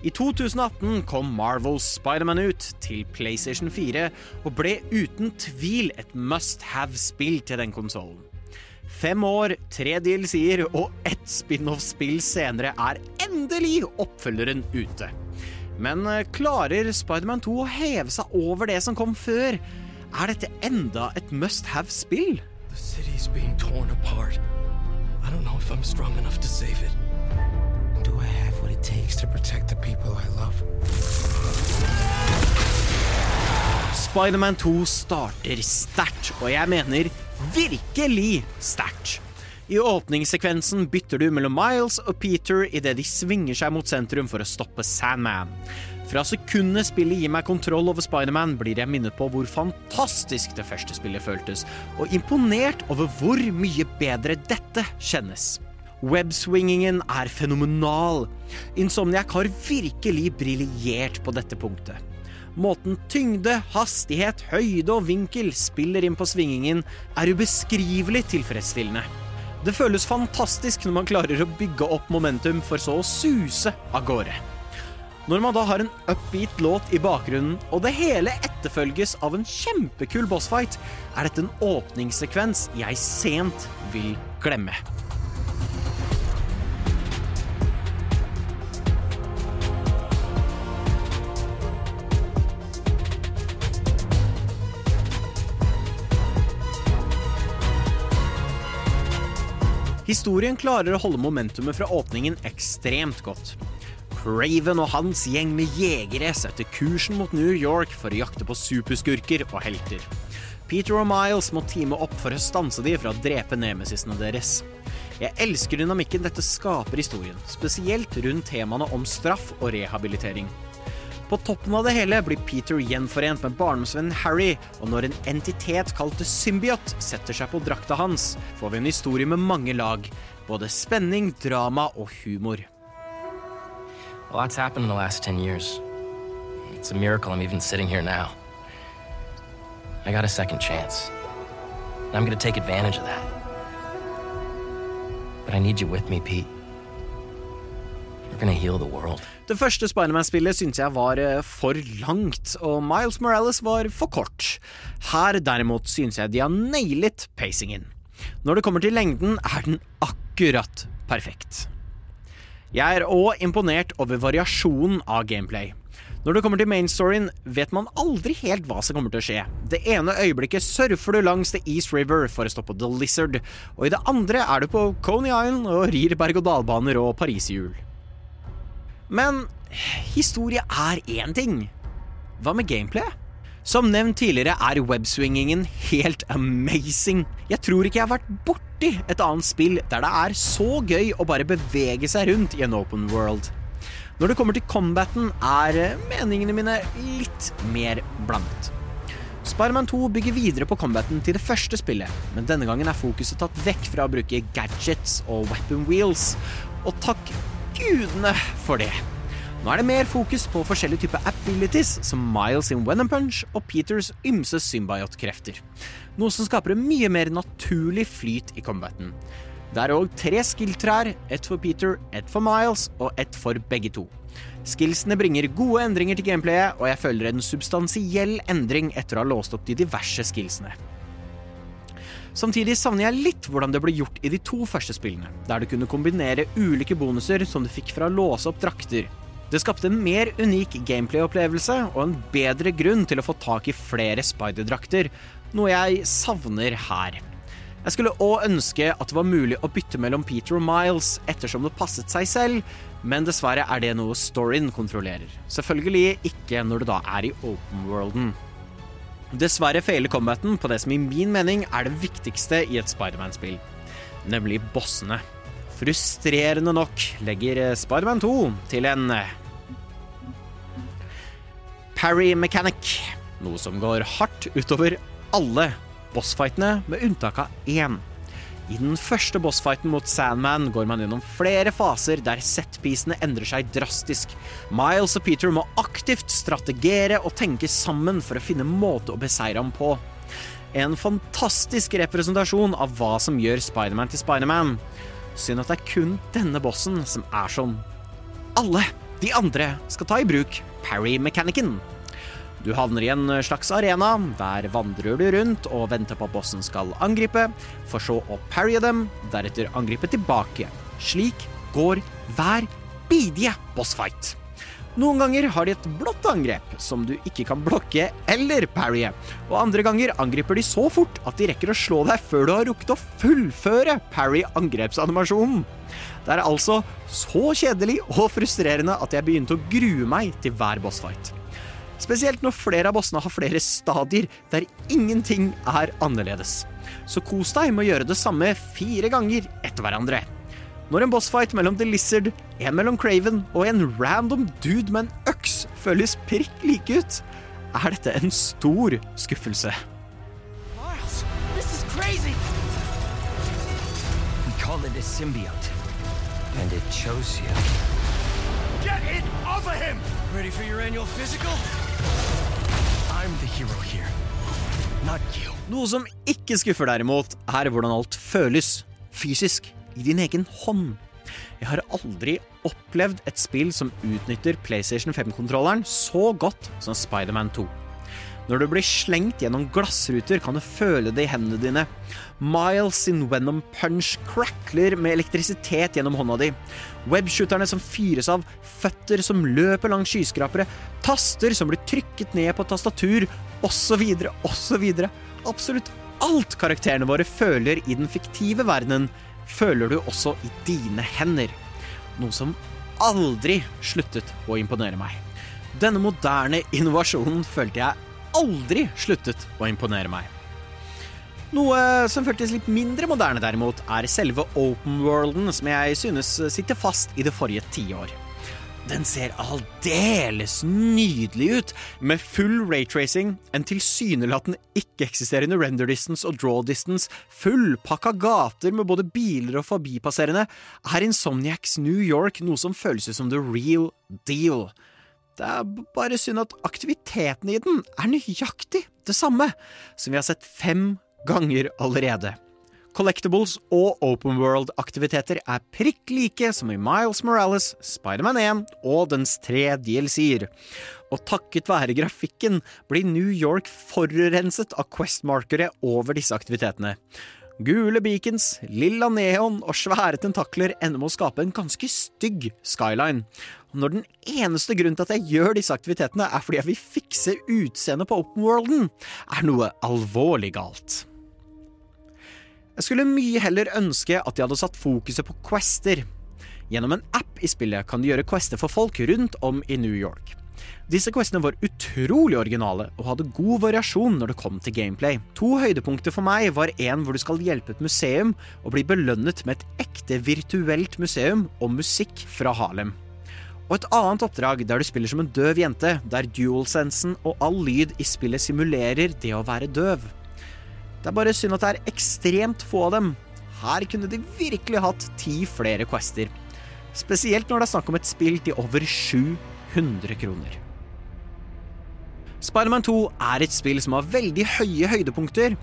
I 2018 kom Marvels Spiderman ut til PlayStation 4 og ble uten tvil et must have-spill til den konsollen. Fem år, tre DLC-er og ett spin-off-spill senere er endelig oppfølgeren ute. Men eh, klarer Spiderman 2 å heve seg over det som kom før? Er dette enda et must have-spill? The city's being torn apart. I don't know if I'm strong enough to save it. Do I have what it takes to Spiderman 2 starter sterkt, og jeg mener virkelig sterkt. I åpningssekvensen bytter du mellom Miles og Peter idet de svinger seg mot sentrum for å stoppe Sandman. Fra sekundet spillet gir meg kontroll over Spiderman, blir jeg minnet på hvor fantastisk det første spillet føltes, og imponert over hvor mye bedre dette kjennes. Webswingingen er fenomenal. Insomniac har virkelig briljert på dette punktet. Måten tyngde, hastighet, høyde og vinkel spiller inn på svingingen, er ubeskrivelig tilfredsstillende. Det føles fantastisk når man klarer å bygge opp momentum for så å suse av gårde. Når man da har en upbeat låt i bakgrunnen, og det hele etterfølges av en kjempekul bossfight, er dette en åpningssekvens jeg sent vil glemme. Historien klarer å holde momentumet fra åpningen ekstremt godt. Craven og hans gjeng med jegere setter kursen mot New York for å jakte på superskurker og helter. Peter og Miles må teame opp for å stanse de fra å drepe nemesisene deres. Jeg elsker dynamikken dette skaper historien, spesielt rundt temaene om straff og rehabilitering. På toppen av det hele blir Peter gjenforent med barndomsvennen Harry, og når en entitet kalt The Symbiot setter seg på drakta hans, får vi en historie med mange lag. Både spenning, drama og humor. A lot's happened in the last 10 years. It's a miracle I'm even sitting here now. I got a second chance. And I'm gonna take advantage of that. But I need you with me, Pete. Det første Spiderman-spillet syntes jeg var eh, for langt, og Miles Morales var for kort. Her derimot synes jeg de har nailet pacingen. Når det kommer til lengden, er den akkurat perfekt. Jeg er òg imponert over variasjonen av gameplay. Når det kommer til mainstoryen, vet man aldri helt hva som kommer til å skje. Det ene øyeblikket surfer du langs The East River for å stoppe The Lizard, og i det andre er du på Coney Island og rir berg-og-dal-baner og pariserhjul. Men historie er én ting. Hva med gameplay? Som nevnt tidligere er webswingingen helt amazing. Jeg tror ikke jeg har vært borti et annet spill der det er så gøy å bare bevege seg rundt i en open world. Når det kommer til combaten, er meningene mine litt mer blandet. Spiderman 2 bygger videre på combaten til det første spillet, men denne gangen er fokuset tatt vekk fra å bruke gadgets og weapon wheels, og takk gudene for det. Nå er det mer fokus på forskjellige typer abilities, som Miles in Venom Punch og Peters ymse symbiotkrefter. Noe som skaper en mye mer naturlig flyt i combaten. Det er òg tre skill-trær, ett for Peter, ett for Miles og ett for begge to. Skillsene bringer gode endringer til gameplayet, og jeg føler en substansiell endring etter å ha låst opp de diverse skillsene. Samtidig savner jeg litt hvordan det ble gjort i de to første spillene, der du kunne kombinere ulike bonuser som du fikk fra å låse opp drakter. Det skapte en mer unik gameplay-opplevelse og en bedre grunn til å få tak i flere spiderdrakter, noe jeg savner her. Jeg skulle òg ønske at det var mulig å bytte mellom Peter og Miles ettersom det passet seg selv, men dessverre er det noe storyen kontrollerer. Selvfølgelig ikke når det da er i open worlden. Dessverre feiler combaten på det som i min mening er det viktigste i et Spiderman-spill, nemlig bossene. Frustrerende nok legger Spiderman 2 til en parry mechanic, noe som går hardt utover alle bossfightene, med unntak av én. I den første bossfighten mot Sandman går man gjennom flere faser der setpisene endrer seg drastisk. Miles og Peter må aktivt strategere og tenke sammen for å finne måte å beseire ham på. En fantastisk representasjon av hva som gjør Spiderman til Spiderman. Synd at det er kun denne bossen som er sånn. Alle De andre skal ta i bruk parry-mekanikken. Du havner i en slags arena. Der vandrer du rundt og venter på at bossen skal angripe, for så å parrye dem, deretter angripe tilbake. Slik går hver bidige bossfight. Noen ganger har de et blått angrep som du ikke kan blokke eller parrye, og andre ganger angriper de så fort at de rekker å slå deg før du har rukket å fullføre parry-angrepsanimasjonen. Det er altså så kjedelig og frustrerende at jeg begynte å grue meg til hver bossfight. Spesielt når flere av bossene har flere stadier der ingenting er annerledes. Så kos deg med å gjøre det samme fire ganger etter hverandre. Når en bossfight mellom The Lizard, en mellom Craven og en random dude med en øks føles prikk like ut, er dette en stor skuffelse. Miles, this is crazy. We call it a symbiote. And it chose you. Get it off of him! Ready for your annual physical? Noe som ikke skuffer derimot, er hvordan alt føles fysisk i din egen hånd. Jeg har aldri opplevd et spill som utnytter PlayStation 5-kontrolleren så godt som Spiderman 2. Når du blir slengt gjennom glassruter, kan du føle det i hendene dine. Miles sin Venom Punch crackler med elektrisitet gjennom hånda di. Webshooterne som fyres av, føtter som løper langs skyskrapere, taster som blir trykket ned på tastatur, osv., osv. Absolutt alt karakterene våre føler i den fiktive verdenen, føler du også i dine hender. Noe som aldri sluttet å imponere meg. Denne moderne innovasjonen følte jeg aldri sluttet å imponere meg. Noe som føltes litt mindre moderne, derimot, er selve open worlden, som jeg synes sitter fast i det forrige tiår. Den ser aldeles nydelig ut, med full raytracing, en tilsynelatende ikke-eksisterende render distance og draw distance, fullpakka gater med både biler og forbipasserende, er Insomniacs New York noe som føles ut som the real deal. Det er bare synd at aktiviteten i den er nøyaktig det samme som vi har sett fem ganger allerede. Collectibles og open world-aktiviteter er prikk like som i Miles Morales, Spiderman 1 og dens tre DLC-er. Og takket være grafikken blir New York forurenset av Quest-markere over disse aktivitetene. Gule beacons, lilla neon og svære tentakler ender med å skape en ganske stygg skyline. Og når den eneste grunnen til at jeg gjør disse aktivitetene, er fordi jeg vil fikse utseendet på open worlden, er noe alvorlig galt. Jeg skulle mye heller ønske at de hadde satt fokuset på quester. Gjennom en app i spillet kan du gjøre quester for folk rundt om i New York. Disse questene var utrolig originale og hadde god variasjon når det kom til gameplay. To høydepunkter for meg var en hvor du skal hjelpe et museum og bli belønnet med et ekte virtuelt museum og musikk fra Harlem. Og et annet oppdrag der du spiller som en døv jente, der dualsensen og all lyd i spillet simulerer det å være døv. Det er bare synd at det er ekstremt få av dem. Her kunne de virkelig hatt ti flere quester. Spesielt når det er snakk om et spill til over 700 kroner. Spiderman 2 er et spill som har veldig høye høydepunkter,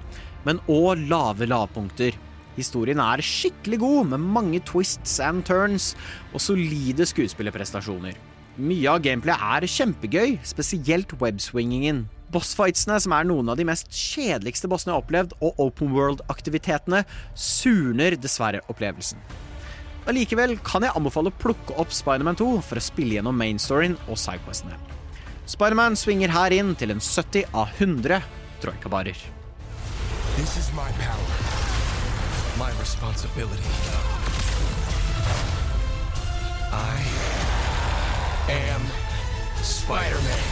men òg lave lavpunkter. Historien er skikkelig god, med mange twists and turns og solide skuespillerprestasjoner. Mye av gameplayet er kjempegøy, spesielt webswingingen. Bossfightsene, som er noen av de mest kjedeligste bossene jeg har opplevd, og open world-aktivitetene, surner dessverre opplevelsen. Allikevel kan jeg anbefale å plukke opp Spiderman 2 for å spille gjennom mainstoryen og sidequestene. Spiderman svinger her inn til en 70 av 100 troikabarer. This is my power. My responsibility. I am Spider-Man.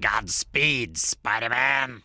Godspeed, Spiderman!